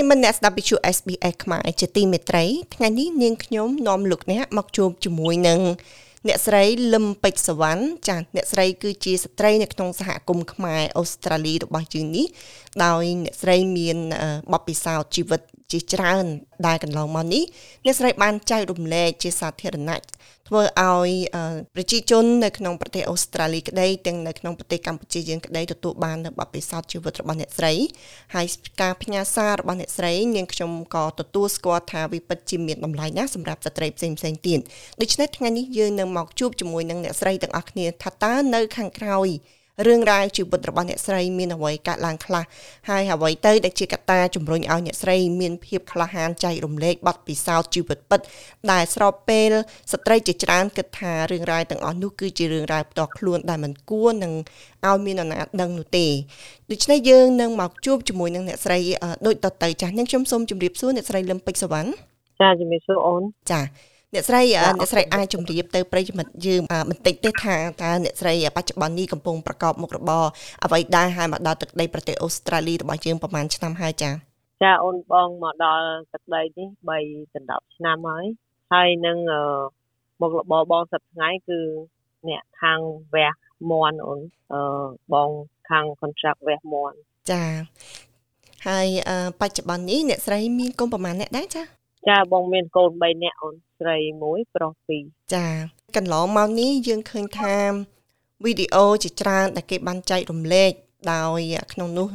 រិមនអ្នកស្ដាប់វិទ្យុ SBS ខ្មែរជាទីមេត្រីថ្ងៃនេះនាងខ្ញុំនាំលោកអ្នកមកជួបជាមួយនឹងអ្នកស្រីលឹមពេជ្រសវណ្ណចាអ្នកស្រីគឺជាស្ត្រីនៅក្នុងសហគមន៍ខ្មែរអូស្ត្រាលីរបស់យើងនេះដោយអ្នកស្រីមានបទពិសោធន៍ជីវិតជាច្រើនដែលកន្លងមកនេះអ្នកស្រីបានចែករំលែកជាសាធារណៈ ធ្វើឲ្យប្រជាជននៅក្នុងប្រទេសអូស្ត្រាលីក្តីទាំងនៅក្នុងប្រទេសកម្ពុជាយើងក្តីទទួលបាននៅបទពិសោធន៍ជីវិតរបស់អ្នកស្រីហើយការផ្ញើសាររបស់អ្នកស្រីនាងខ្ញុំក៏ទទួលស្គាល់ថាវាពិតជាមានតម្លៃណាស់សម្រាប់ស្ត្រីផ្សេងផ្សេងទៀតដូច្នេះថ្ងៃនេះយើងនឹងមកជួបជាមួយនឹងអ្នកស្រីទាំងអស់គ្នាថាតើនៅខាងក្រោយ រឿងរ៉ាវជីវិតរបស់អ្នកស្រីមានអ្វីកើតឡើងខ្លះហើយអ្វីទៅដែលជាកត្តាជំរុញឲ្យអ្នកស្រីមានភាពក្លាហានចែករំលែកបទពិសោធន៍ជីវិតពិតដែលស្របពេលស្ត្រីជាច្រើនគិតថារឿងរ៉ាវទាំងអស់នោះគឺជារឿងរ៉ាវផ្ទាល់ខ្លួនដែលមិនគួរនឹងឲ្យមាននរណាដឹងនោះទេដូច្នេះយើងនឹងមកជួបជាមួយនឹងអ្នកស្រីដូចតទៅចាស់នាងខ្ញុំសូមជម្រាបសួរអ្នកស្រីលឹមពេជ្រសវណ្ណចាជំរាបសួរអូនចា អ្នកស្រីអ្នកស្រីអាចជម្រាបទៅប្រិយមិត្តយើងបន្តិចទេថាតើអ្នកស្រីបច្ចុប្បន្ននេះកំពុងប្រកបមុខរបរអ្វីដែរហើយមកដល់ទឹកដីប្រទេសអូស្ត្រាលីរបស់យើងប្រហែលឆ្នាំហើយចាចាអូនបងមកដល់ទឹកដីនេះ3ដល់10ឆ្នាំហើយហើយនឹងមុខរបរបងសប្តាហ៍ថ្ងៃគឺអ្នកខាងវះមន់អូនអឺបងខាង contract វះមន់ចាហើយបច្ចុប្បន្ននេះអ្នកស្រីមានកូនប្រហែលអ្នកដែរចា ចាបងមានកូន3នាក់អូនស្រី1ប្រុស2ចាកន្លងមកនេះយើងឃើញថាវីដេអូជាច្រើនដែលគេបានចែករំលែកដោយក្នុងនោះ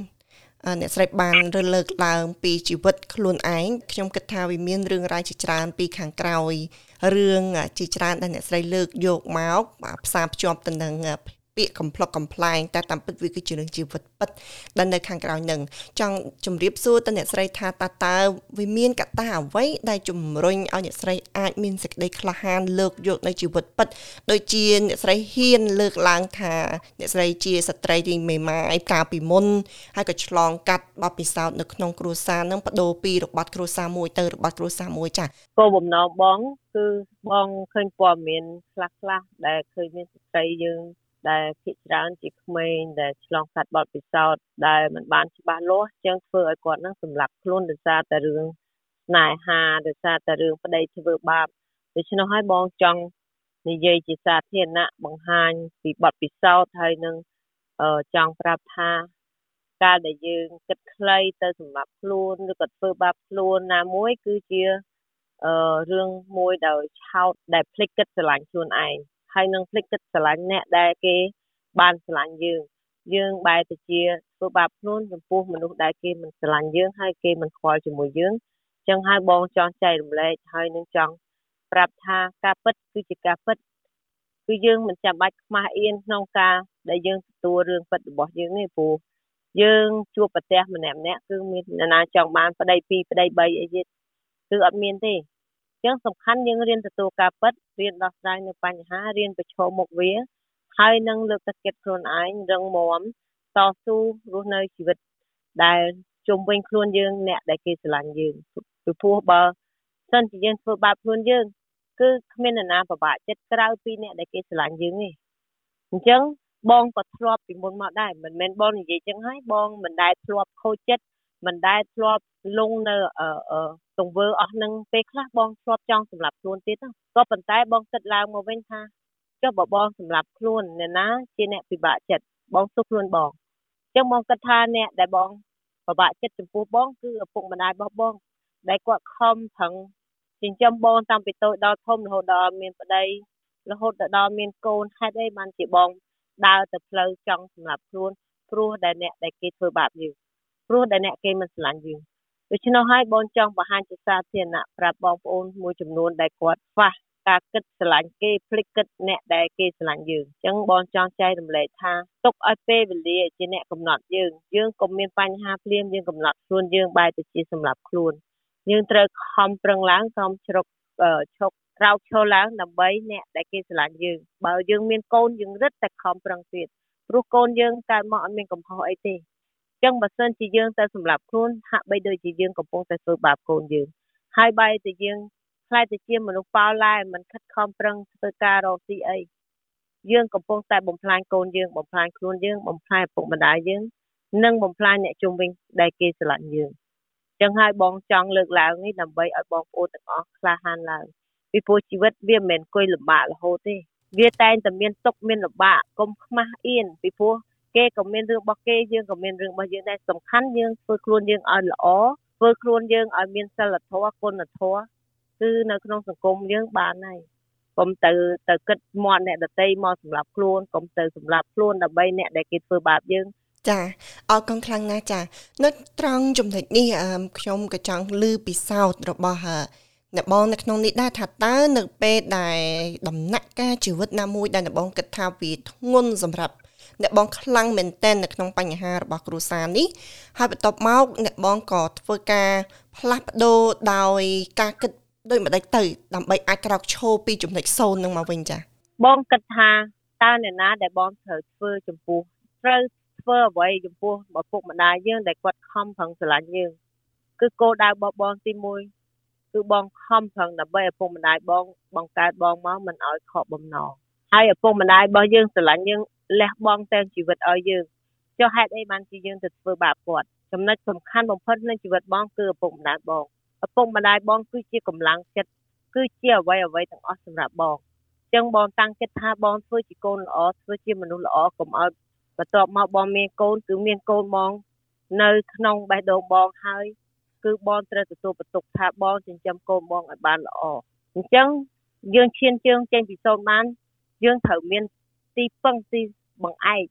អ្នកស្រីបានរើលើកឡើងពីជីវិតខ្លួនឯងខ្ញុំគិតថាវាមានរឿងរ៉ាវជាច្រើនពីខាងក្រោយរឿងជាច្រើនដែលអ្នកស្រីលើកយកមកផ្សារភ្ជាប់ទៅនឹង ពាក្យកំ pl ុកកំ pl ែងតែតាមពិតវាគឺជារឿងជីវិតពិតដែលនៅខាងក្រៅនឹងចង់ជម្រាបសួរទៅអ្នកស្រីថាតើតើវាមានកត្តាអ្វីដែលជំរុញឲ្យអ្នកស្រីអាចមានសេចក្តីក្លាហានលើកយកនៅជីវិតពិតដូចជាអ្នកស្រីហ៊ានលើកឡើងថាអ្នកស្រីជាស្ត្រីទីមេម៉ាយកាលពីមុនហើយក៏ឆ្លងកាត់បទពិសោធន៍នៅក្នុងគ្រួសារនឹងបដូរពីរបត់គ្រួសារមួយទៅរបត់គ្រួសារមួយចា៎គោលបំណងបងគឺបងឃើញព័ត៌មានខ្លះខ្លះដែលឃើញមានស្ត្រីយើង ដែលភាគច្រើនជាក្មេងដែលឆ្លងកាត់បទពិសោធន៍ដែលមិនបានច្បាស់លាស់ចឹងធ្វើឲ្យគាត់នឹងសម្លាប់ខ្លួនដោយសារតែរឿងស្នេហាដោយសារតែរឿងប្តីធ្វើបាបដូច្នោះហើយបងចង់និយាយជាសាធារណៈបង្ហាញពីបទពិសោធន៍ហើយនឹងចង់ប្រាប់ថាការដែលយើងគិតខ្លីទៅសម្រាប់ខ្លួនឬក៏ធ្វើបាបខ្លួនណាមួយគឺជាអឺរឿងមួយដោយឆោតដែលភ្លេចគិតស្រឡាញ់ខ្លួនឯង ហើយនឹងភ្លេចគិតស្រឡាញ់អ្នកដែលគេបានស្រឡាញ់យើងយើងបែរទៅជាធ្វើបាបខ្លួនចំពោះមនុស្សដែលគេមិនស្រឡាញ់យើងហើយគេមិនខ្វល់ជាមួយយើងចឹងហើយបងចង់ចែករំលែកហើយនឹងចង់ប្រាប់ថាការពិតគឺជាការពិតគឺយើងមិនចាំបាច់ខ្មាស់អៀនក្នុងការដែលយើងទទួលរឿងពិតរបស់យើងនេះព្រោះយើងជួបប្រទះម្នាក់ម្នាក់គឺមាននរណាចង់បានប្តី2ប្តី3អីទៀតគឺអត់មានទេ ចឹងសំខាន់យើងរៀនទទួលការពិតរៀនដោះស្រាយនៅបញ្ហារៀនប្រឈមមុខវា ហើយនឹងលើកទឹកចិត្តខ្លួនឯងរឹងមាំតស៊ូរស់នៅជីវិតដែលជុំវិញខ្លួនយើងអ្នកដែលគេស្រឡាញ់យើងពីព្រោះបើសិនជាយើងធ្វើបាបខ្លួនយើងគឺគ្មាននរណាពិបាកចិត្តក្រៅពីអ្នកដែលគេស្រឡាញ់យើងទេអញ្ចឹងបងក៏ធ្លាប់ពីមុនមកដែរមិនមែនបងនិយាយចឹងហើយបងមិនដែលធ្លាប់ខូចចិត្ត មិនដែលធ្លាប់លងនៅទង្វើអស់នឹងពេលខ្លះបងធ្លាប់ចង់សម្លាប់ខ្លួនទៀតក៏ប៉ុន្តែបងគិតឡើងមកវិញថាចុះបើបងសម្លាប់ខ្លួនអ្នកណាជាអ្នកពិបាកចិត្តបងសុខខ្លួនបងអញ្ចឹងបងគិតថាអ្នកដែលបងពិបាកចិត្តចំពោះបងគឺឪពុកម្ដាយរបស់បង ដែលគាត់ខំប្រឹងចិញ្ចឹមបងតាំងពីតូចដល់ធំរហូតដល់មានប្តីរហូតដល់មានកូនហេតុអីបានជាបងដើរទៅផ្លូវចង់សម្លាប់ខ្លួនព្រោះដែលអ្នកដែលគេធ្វើបាបយើង ព្រោះដែលអ្នកគេមិនស្រឡាញ់យើងដូច្នោះហើយបងចង់បង្ហាញជាសាធារណៈប្រាប់បងប្អូនមួយចំនួនដែលគាត់ខ្វះការគិតស្រឡាញ់គេភ្លេចគិតអ្នកដែលគេស្រឡាញ់យើងអញ្ចឹងបងចង់ចែករំលែកថាទុកឲ្យពេលវេលាជាអ្នកកំណត់យើងយើងកុំមានបញ្ហាភ្លាមយើងកំណត់ខ្លួនយើងបែរទៅជាសម្រាប់ខ្លួនយើងត្រូវខំប្រឹងឡើងខំជ្រុកឈប់ក្រោកឈរឡើងដើម្បីអ្នកដែលគេស្រឡាញ់យើងបើយើងមានកូនយើងរឹតតែខំប្រឹងទៀតព្រោះកូនយើងកើតមកអត់មានកំហុសអីទេ ចឹងបើសិនជាយើងទៅសម្រាប់ខ្លួនហាក់បីដូចជាយើងកំពុងតែធ្វើបាបកូនយើងហើយបែរទៅយើងខ្លាចទៅជាមនុស្សប៉ោឡែមិនខិតខំប្រឹងធ្វើការរកស៊ីអីយើងកំពុងតែបំផ្លាញកូនយើងបំផ្លាញខ្លួនយើងបំផ្លាញឪពុកម្ដាយយើងនិងបំផ្លាញអ្នកជុំវិញដែលគេស្រឡាញ់យើងចឹងហើយបងចង់លើកឡើងនេះដើម្បីឲ្យបងប្អូនទាំងអស់ក្លាហានឡើងពីព្រោះជីវិតវាមិនមែនគួយលំបាករហូតទេវាតែងតែមានទុកមានលំបាកកុំខ្មាស់អៀនពីព្រោះ គេក៏មានរឿងរបស់គេយើងក៏មានរឿងរបស់យើងដែរសំខាន់យើងធ្វើខ្លួនយើងឲ្យល្អធ្វើខ្លួនយើងឲ្យមានសិលធម៌គុណធម៌គឺនៅក្នុងសង្គមយើងបានហើយកុំទៅទៅគិតមាត់អ្នកដតីមកសម្រាប់ខ្លួនកុំទៅសម្រាប់ខ្លួនដើម្បីអ្នកដែលគេធ្វើបាបយើងចាអរគុណខ្លាំងណាស់ចានៅត្រង់ចំណុចនេះខ្ញុំក៏ចង់ឮពិសោធន៍របស់អ្នកបងនៅក្នុងនេះដែរថាតើនៅពេលដែលដំណាក់កាលជីវិតណាមួយដែលអ្នកបងគិតថាវាធ្ងន់សម្រាប់ អ្នកបងខ្លាំងមែនទែននៅក្នុងបញ្ហារបស់គ្រួសារនេះហើយបន្ទាប់មកអ្នកបងក៏ធ្វើការផ្លាស់ប្ដូរដោយការគិតដោយម្ដេចទៅដើម្បីអាចក្រោកឈរពីចំណុច0នឹងមកវិញចាបងគិតថាតើអ្នកណាដែលបងត្រូវធ្វើចំពោះត្រូវធ្វើអ្វីចំពោះឪពុកម្ដាយយើងដែលគាត់ខំប្រឹងស្រឡាញ់យើងគឺគោលដៅរបស់បងទី1គឺបងខំប្រឹងដើម្បីឪពុកម្ដាយបងបង្កើតបងមកមិនឲ្យខកបំណងហើយឪពុកម្ដាយរបស់យើងស្រឡាញ់យើង លះបង់ទាំងជីវិតឲ្យយើងចុះហេតុអីបានជាយើងទៅធ្វើបាបគាត់ចំណុចសំខាន់បំផុតក្នុងជីវិតបងគឺឪពុកម្ដាយបងឪពុកម្ដាយបងគឺជាកម្លាំងចិត្តគឺជាអ្វីអ្វីទាំងអស់សម្រាប់បងអញ្ចឹងបងតាំងចិត្តថាបងធ្វើជាកូនល្អធ្វើជាមនុស្សល្អកុំឲ្យបន្ទាប់មកបងមានកូនគឺមានកូនបងនៅក្នុងបេះដូងបងហើយគឺបងត្រូវទទួលបន្ទុកថាបងចិញ្ចឹមកូនបងឲ្យបានល្អអញ្ចឹងយើងឈានជើងចេញពីសូនបានយើងត្រូវមាន ទីពឹងទីបង្អែក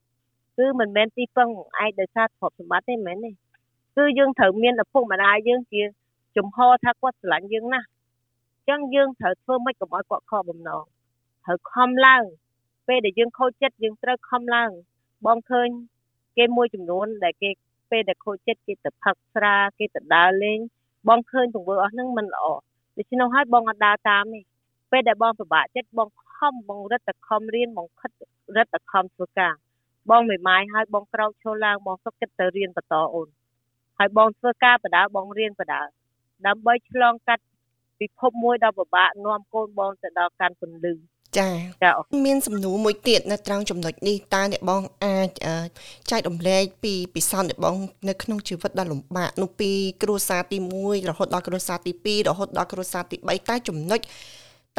គឺមិនមែនទីពឹងបង្អែកដោយសារទ្រព្យសម្បត្តិទេមែនទេគឺយើងត្រូវមានឪពុកម្ដាយយើងជាចំហថាគាត់ស្រឡាញ់យើងណាស់អញ្ចឹងយើងត្រូវធ្វើម៉េចកុំឲ្យគាត់ខកបំណងត្រូវខំឡើងពេលដែលយើងខូចចិត្តយើងត្រូវខំឡើងបងឃើញគេមួយចំនួនដែលគេពេលដែលខូចចិត្តគេទៅផឹកស្រាគេទៅដើរលេងបងឃើញទង្វើអស់ហ្នឹងមិនល្អដូច្នោះហើយបងអត់ដើរតាមនេះពេលដែលបងពិបាកចិត្តបងខំបងរត់តែខំរៀនបងខិត រត់តែខំធ្វើការបងមេម៉ាយហើយបងក្រោកឈរឡើងបងសុខចិត្តទៅរៀនបន្តអូនហើយបងធ្វើការបដាបងរៀនបដាដើម្បីឆ្លងកាត់ពិភពមួយដ៏ពិបាកនាំកូនបងទៅដល់កាន់ពន្លឺចាចាមានសំណួរមួយទៀតនៅត្រង់ចំណុចនេះតើអ្នកបងអាចចែករំលែកពីពិសោធន៍អ្នកបងនៅក្នុងជីវិតដ៏លំបាកនោះពីគ្រួសារទី1រហូតដល់គ្រួសារទី2រហូតដល់គ្រួសារទី3តើចំណុច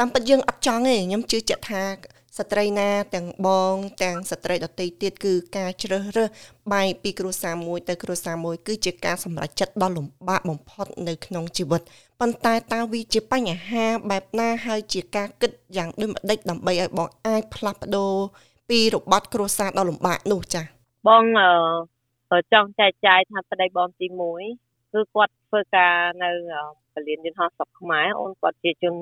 តាមពិតយើងអត់ចង់ទេខ្ញុំជឿជាក់ថាស្ត្រីណាទាំងបងទាំងស្ត្រីដទៃទៀតគឺការជ្រើសរើសបែកពីគ្រួសារមួយទៅគ្រួសារមួយគឺជាការសម្រេចចិត្តដ៏លំបាកបំផុតនៅក្នុងជីវិតប៉ុន្តែតើវាជាបញ្ហាបែបណាហើយជាការគិតយ៉ាងដូចម្ដេចដើម្បីឲ្យបងអាចផ្លាស់ប្ដូរពីរបត់គ្រួសារដ៏លំបាកនោះចា៎បងអឺចង់ចែកចាយថាប្តីបងទី1គឺគាត់ ធ្វើការនៅពលានយន្តហោះស្រុកខ្មែរអូនគាត់ជាជន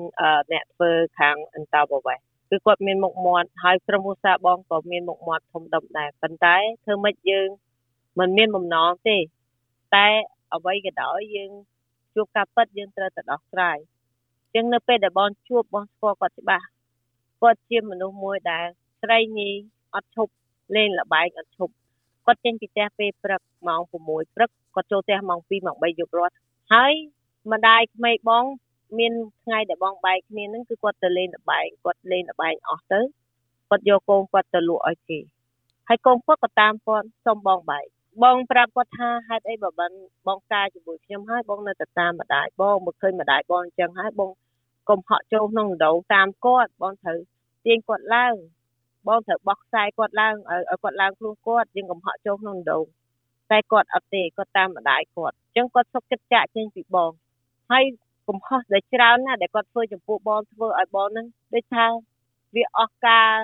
អ្នកធ្វើខាងអន្តរប្រវេសន៍គឺគាត់មានមុខមាត់ហើយក្រុមឧស្សាហ៍បងក៏មានមុខមាត់ធំដុំដែរប៉ុន្តែធ្វើម៉េចយើងមិនមានបំណងទេតែអ្វីក៏ដោយយើងជួបការពិតយើងត្រូវតែដោះស្រាយជាងនៅពេលដែលបងជួបបងស្គាល់គាត់ច្បាស់គាត់ជាមនុស្សមួយដែលស្រីញីអត់ឈប់លេងលបែងអត់ឈប់ គាត់ចេញពីផ្ទះពេលព្រឹកម៉ោង6ព្រឹកគាត់ចូលផ្ទះម៉ោង2ម៉ោង3យប់រាល់ហើយម្ដាយក្មេកបង មានថ្ងៃដែលបងបែកគ្នាហ្នឹងគឺគាត់ទៅលេងលបែងគាត់លេងលបែងអស់ទៅគាត់យកកូនគាត់ទៅលក់ឲ្យគេហើយកូនគាត់ក៏តាមគាត់សុំបងបែកបងប្រាប់គាត់ថាហេតុអីបើបានបងការជាមួយខ្ញុំហើយបងនៅតែតាមម្ដាយបងមកឃើញម្ដាយបងអញ្ចឹងហើយបងកុំហក់ចូលក្នុងដងតាមគាត់បងត្រូវទាញគាត់ឡើង បងត្រូវបោះខ្សែគាត់ឡើងឲ្យគាត់ឡើងខ្លួនគាត់យើងកុំហក់ចូលក្នុងដងតែគាត់អត់ទេគាត់តាមម្ដាយគាត់អញ្ចឹងគាត់សុខចិត្តចាក់ចេញពីបងហើយកំហុសដែលច្រើនណាស់ដែលគាត់ធ្វើចំពោះបងធ្វើឲ្យបងហ្នឹងដូចថាវាអស់ការ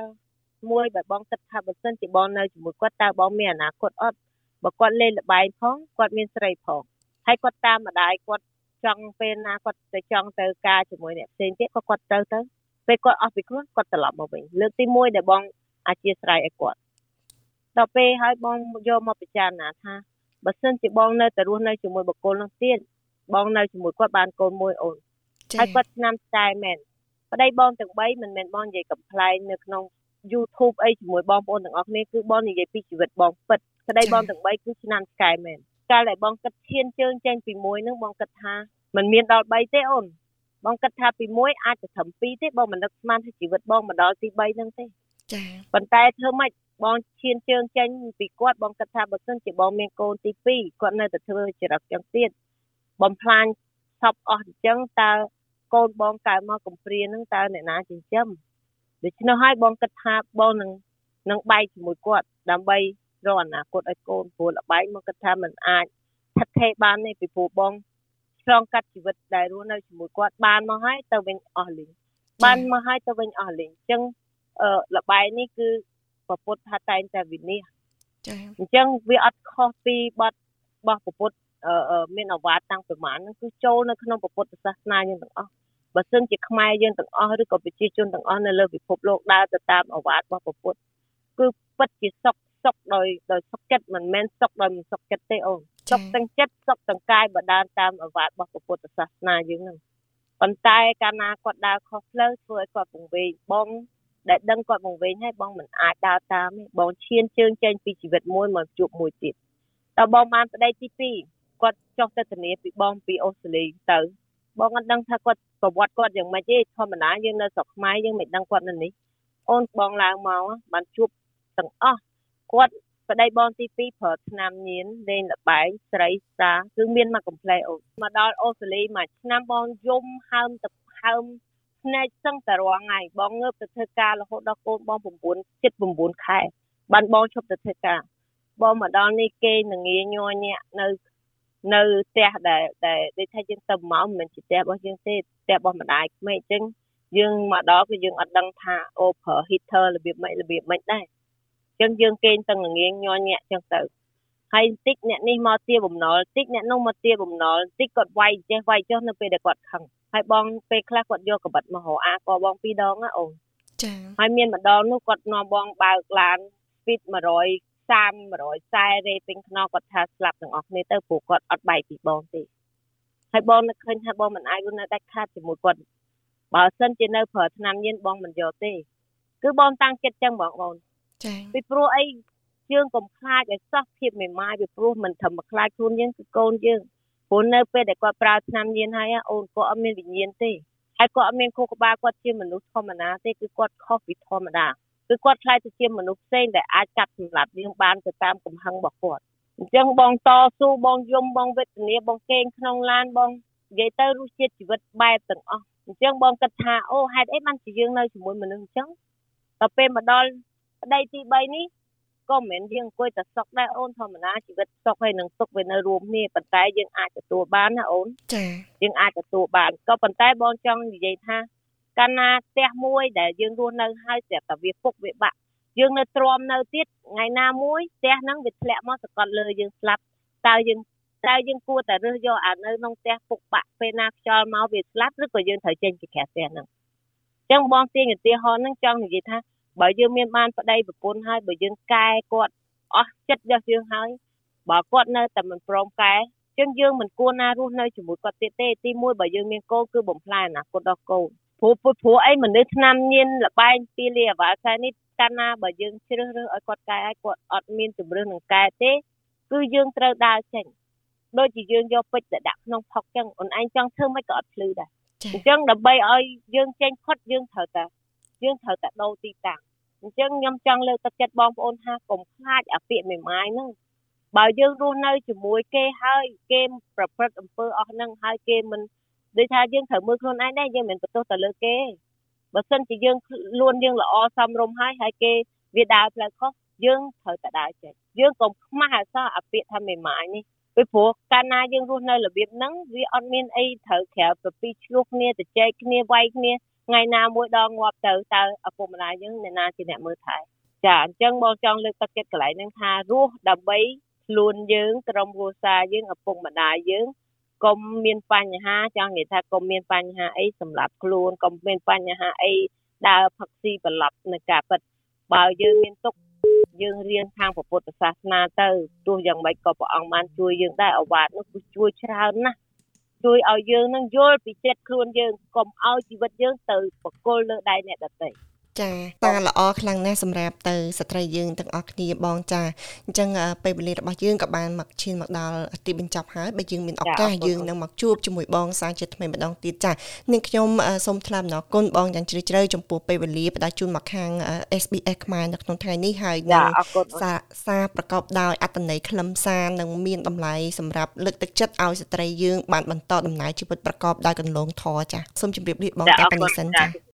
មួយដែលបងគិតថាបើសិនជាបងនៅជាមួយគាត់តើបងមានអនាគតអត់បើគាត់លេងលបែងផងគាត់មានស្រីផងហើយគាត់តាមម្ដាយគាត់ចង់ពេលណាគាត់ទៅចង់ទៅការជាមួយអ្នកផ្សេងទៀតក៏គាត់ទៅទៅ ពេលគាត់អស់ពីខ្លួនគាត់ត្រឡប់មកវិញលើកទី1ដែលបងអធិស្ឋានឲ្យគាត់ដល់ពេលហើយបងយកមកពិចារណាថាបើសិនជាបងនៅតែរស់នៅជាមួយបុគ្គលនោះទៀតបងនៅជាមួយគាត់បានកូនមួយអូនហើយគាត់ឆ្នាំស្តែមែនប្តីបងទាំង3មិនមែនបងនិយាយកំ pl ែងនៅក្នុង YouTube អីជាមួយបងប្អូនទាំងអស់គ្នាគឺបងនិយាយពីជីវិតបងពិតប្តីបងទាំង3គឺឆ្នាំស្កែមែនកាលដែលបងគិតឈានជើងចេញពីមួយនឹងបងគិតថាมันមានដល់3ទេអូន បងគិតថាពីមួយអាចទៅត្រឹម2ទេបងមិននឹកស្មានថាជីវិតបងមកដល់ទី3ហ្នឹងទេចាប៉ុន្តែធ្វើម៉េចបងឈានជើងចេញពីគាត់បងគិតថាបើសិនជាបងមានកូនទី2គាត់នៅតែធ្វើចរិតចឹងទៀតបំផ្លាញសពអស់អញ្ចឹងតើកូនបងកើតមកកំព្រានឹងតើអ្នកណាចិញ្ចឹមដូច្នោះហើយបងគិតថាបងនឹងនឹងបែកជាមួយគាត់ដើម្បីរកអនាគតឲ្យកូនព្រោះលបែកមកគិតថាมันអាចថិតថេរបានទេពីព្រោះបង ឆ្លងកាត់ជីវិតដែលរស់នៅជាមួយគាត់បានមកហើយទៅវិញអស់លីងបានមកហើយទៅវិញអស់លីងអញ្ចឹងអឺលបែកនេះគឺពពុទ្ធថាតែងតែវិនិច្ឆ័យចា៎អញ្ចឹងវាអត់ខុសពីបទរបស់ពពុទ្ធមានអវាទតាំងពីម៉ានហ្នឹងគឺចូលនៅក្នុងពុទ្ធសាសនាយើងទាំងអស់បើសិនជាខ្មែរយើងទាំងអស់ឬក៏ប្រជាជនទាំងអស់នៅលើពិភពលោកដើរទៅតាមអវាទរបស់ពុទ្ធគឺពិតជាសុខសុខដោយដោយសុខចិត្តមិនមែនសុខដោយមិនសុខចិត្តទេអូន សុខទាំងចិត្តសុខទាំងកាយបើដើរតាមអវាទរបស់ពុទ្ធសាសនាយើងហ្នឹងប៉ុន្តែកាលណាគាត់ដើរខុសផ្លូវធ្វើឲ្យគាត់ពង្វេងបងដែលដឹងគាត់បង្វែងហើយបងមិនអាចដើរតាមទេបងឈានជើងចេញពីជីវិតមួយមកជួបមួយទៀតតើបងបានប្តីទី2គាត់ចុះទៅធានាពីបងពីអូស្ត្រាលីទៅ បងអត់ដឹងថាគាត់ប្រវត្តិគាត់យ៉ាងម៉េចទេធម្មតាយើងនៅស្រុកខ្មែរយើងមិនដឹងគាត់នៅនេះអូនបងឡើងមកបានជួបទាំងអស់គាត់ ប្តីបងទី2ប្រើឆ្នាំញៀនលេងលបែងស្រីសាគឺមានមកកំ pl អូនមកដល់អូស្ត្រាលីមួយឆ្នាំបងយំហើមទៅហើមភ្នែកសឹងតែរាល់ថ្ងៃបងងើបទៅធ្វើការរហូតដល់កូនបង9 7 9ខែបានបងឈប់ទៅធ្វើការបងមកដល់នេះគេនឹងងាយញ័រញាក់នៅនៅផ្ទះដែលដែលដូចថាយើងទៅមកមិនមែនជាផ្ទះរបស់យើងទេផ្ទះរបស់ម្ដាយក្មេកអញ្ចឹងយើងមកដល់គឺយើងអត់ដឹងថាអូប្រើ heater របៀបម៉េចរបៀបម៉េចដែរអញ្ចឹងយើងគេងទាំងងៀងញ័រញាក់អញ្ចឹងទៅហើយបន្តិចអ្នកនេះមកទាបំណុលបន្តិចអ្នកនោះមកទាបំណុលបន្តិចគាត់វាយចេះវាយចុះនៅពេលដែលគាត់ខឹងហើយបងពេលខ្លះគាត់យកកបិតមករកអាក៏បងពីរដងណាអូនចាហើយមានម្ដងនោះគាត់នាំបងបើកឡាន speed 130 140រេពេញខ្នងគាត់ថាស្លាប់ទាំងអស់គ្នាទៅព្រោះគាត់អត់បែកពីបងទេហើយបងនឹកឃើញថាបងមិនអាចនៅដាច់ខាតជាមួយគាត់បើសិនជានៅប្រើឆ្នាំញៀនបងមិនយកទេគឺបងតាំងចិត្តចឹងបងប្អូន ចា៎ពីព្រោះអីយើងកុំខ្លាចឲ្យសោះភាពមេម៉ាយពីព្រោះមិនធម្មខ្លាចខ្លួនយើងគឺកូនយើងព្រោះនៅពេលដែលគាត់ប្រើឆ្នាំញៀនហើយអូនគាត់អត់មានវិញ្ញាណទេហើយគាត់អត់មានខួរក្បាលគាត់ជាមនុស្សធម្មតាទេគឺគាត់ខុសពីធម្មតាគឺគាត់ខ្លាចទៅជាមនុស្សផ្សេងដែលអាចកាត់សម្លាប់យើងបានទៅតាមកំហឹងរបស់គាត់អញ្ចឹងបងតស៊ូបងយំបងវេទនាបងកេងក្នុងឡានបងនិយាយទៅរសជាតិជីវិតបែបទាំងអស់អញ្ចឹងបងគិតថាអូហេតុអីបានជាយើងនៅជាមួយមនុស្សអញ្ចឹងដល់ពេលមកដល់ ប្តីទី3នេះក៏មិនមែនយើងអង្គុយតែសុកដែរអូនធម្មតាជីវិតសុកហើយនឹងទុកវានៅរួមគ្នាប៉ុន្តែយើងអាចទទួលបានណាអូនចាយើងអាចទទួលបានក៏ប៉ុន្តែបងចង់និយាយថាកាលណាផ្ទះមួយដែលយើងរស់នៅហើយស្រាប់តែវាពុកវាបាក់យើងនៅទ្រាំនៅទៀតថ្ងៃណាមួយផ្ទះហ្នឹងវាធ្លាក់មកសកត់លើយើងស្លាប់តើយើងតើយើងគួរតែរើសយកអានៅក្នុងផ្ទះពុកបាក់ពេលណាខ្យល់មកវាស្លាប់ឬក៏យើងត្រូវចេញពីក្រៅផ្ទះហ្នឹងអញ្ចឹងបងទាញឧទាហរណ៍ហ្នឹងចង់និយាយថា បើយើងមានបានប្តីប្រពន្ធហើយបើយើងកែគាត់អស់ចិត្តយកយើងហើយបើគាត់នៅតែមិនព្រមកែចឹងយើងមិនគួរណារស់នៅជាមួយគាត់ទៀតទេទីមួយបើយើងមានកូនគឺបំផ្លាញអនាគតដល់កូនព្រោះព្រោះអីមនុស្សឆ្នាំញៀនលបែងពីលីអាវ៉ាខែនេះកាលណាបើយើងជ្រើសរើសឲ្យគាត់កែឲ្យគាត់អត់មានជំរឿននឹងកែទេគឺយើងត្រូវដើរចេញដូចជាយើងយកពេជ្រទៅដាក់ក្នុងផុកចឹងអូនឯងចង់ធ្វើមិនក៏អត់ភ្លឺដែរអញ្ចឹងដើម្បីឲ្យយើងចេញផុតយើងត្រូវតែ យើងត្រូវតែដូរទីតាំងអញ្ចឹងខ្ញុំចង់លើកទឹកចិត្តបងប្អូនថាកុំខ្លាចអាពាក្យមេម៉ាយហ្នឹងបើយើងរស់នៅជាមួយគេហើយគេប្រព្រឹត្តអំពើអស់ហ្នឹងហើយគេមិនដូចថាយើងត្រូវមើលខ្លួនឯងដែរយើងមិនបន្ទោសទៅលើគេបើសិនជាយើងលួនយើងល្អសមរម្យហើយហើយគេវាដើរផ្លូវខុសយើងត្រូវតែដើរចេញយើងកុំខ្មាស់អសោះអាពាក្យថាមេម៉ាយនេះពីព្រោះកាលណាយើងរស់នៅរបៀបហ្នឹងវាអត់មានអីត្រូវក្រៅពីពីឆ្លោះគ្នាទៅចែកគ្នាវាយគ្នា ថ្ងៃណាមួយដងងាប់ទៅតើឪពុកម្ដាយយើងអ្នកណាជាអ្នកមើលថែចាអញ្ចឹងបងចង់លើកទឹកចិត្តកន្លែងហ្នឹងថារស់ដើម្បីខ្លួនយើងក្រុមគ្រួសារយើងឪពុកម្ដាយយើងកុំមានបញ្ហាចង់និយាយថាកុំមានបញ្ហាអីសម្រាប់ខ្លួនកុំមានបញ្ហាអីដើរផឹកស៊ីបន្លប់នៅការពិតបើយើងមានទុកយើងរៀនខាងពុទ្ធសាសនាទៅទោះយ៉ាងម៉េចក៏ព្រះអង្គបានជួយយើងដែរអវាទនោះគឺជួយច្រើនណាស់ ជួយឲ្យយើងនឹងយល់ពីចិត្តខ្លួនយើងកុំឲ្យជីវិតយើងទៅបកគលលើដៃអ្នកដទៃ ចាតាល្អខ្លាំងណាស់សម្រាប់ទៅស្ត្រីយើងទាំងអស់គ្នាបងចាអញ្ចឹងពេលវេលារបស់យើងក៏បានមកឈានមកដល់ទីបញ្ចប់ហើយបើយើងមានឱកាសយើងនឹងមកជួបជាមួយបងសាជាថ្មីម្ដងទៀតចានាងខ្ញុំសូមថ្លែងអំណរគុណបងយ៉ាងជ្រាលជ្រៅចំពោះពេលវេលាផ្ដល់ជូនមកខាង SBS ខ្មែរនៅក្នុងថ្ងៃនេះហើយនឹងសារសារប្រកបដោយអត្ថន័យខ្លឹមសារនិងមានតម្លៃសម្រាប់លើកទឹកចិត្តឲ្យស្ត្រីយើងបានបន្តដំណើរជីវិតប្រកបដោយកន្លងធម៌ចាសូមជម្រាបលាបងតែប៉ុណ្្នេះសិនចា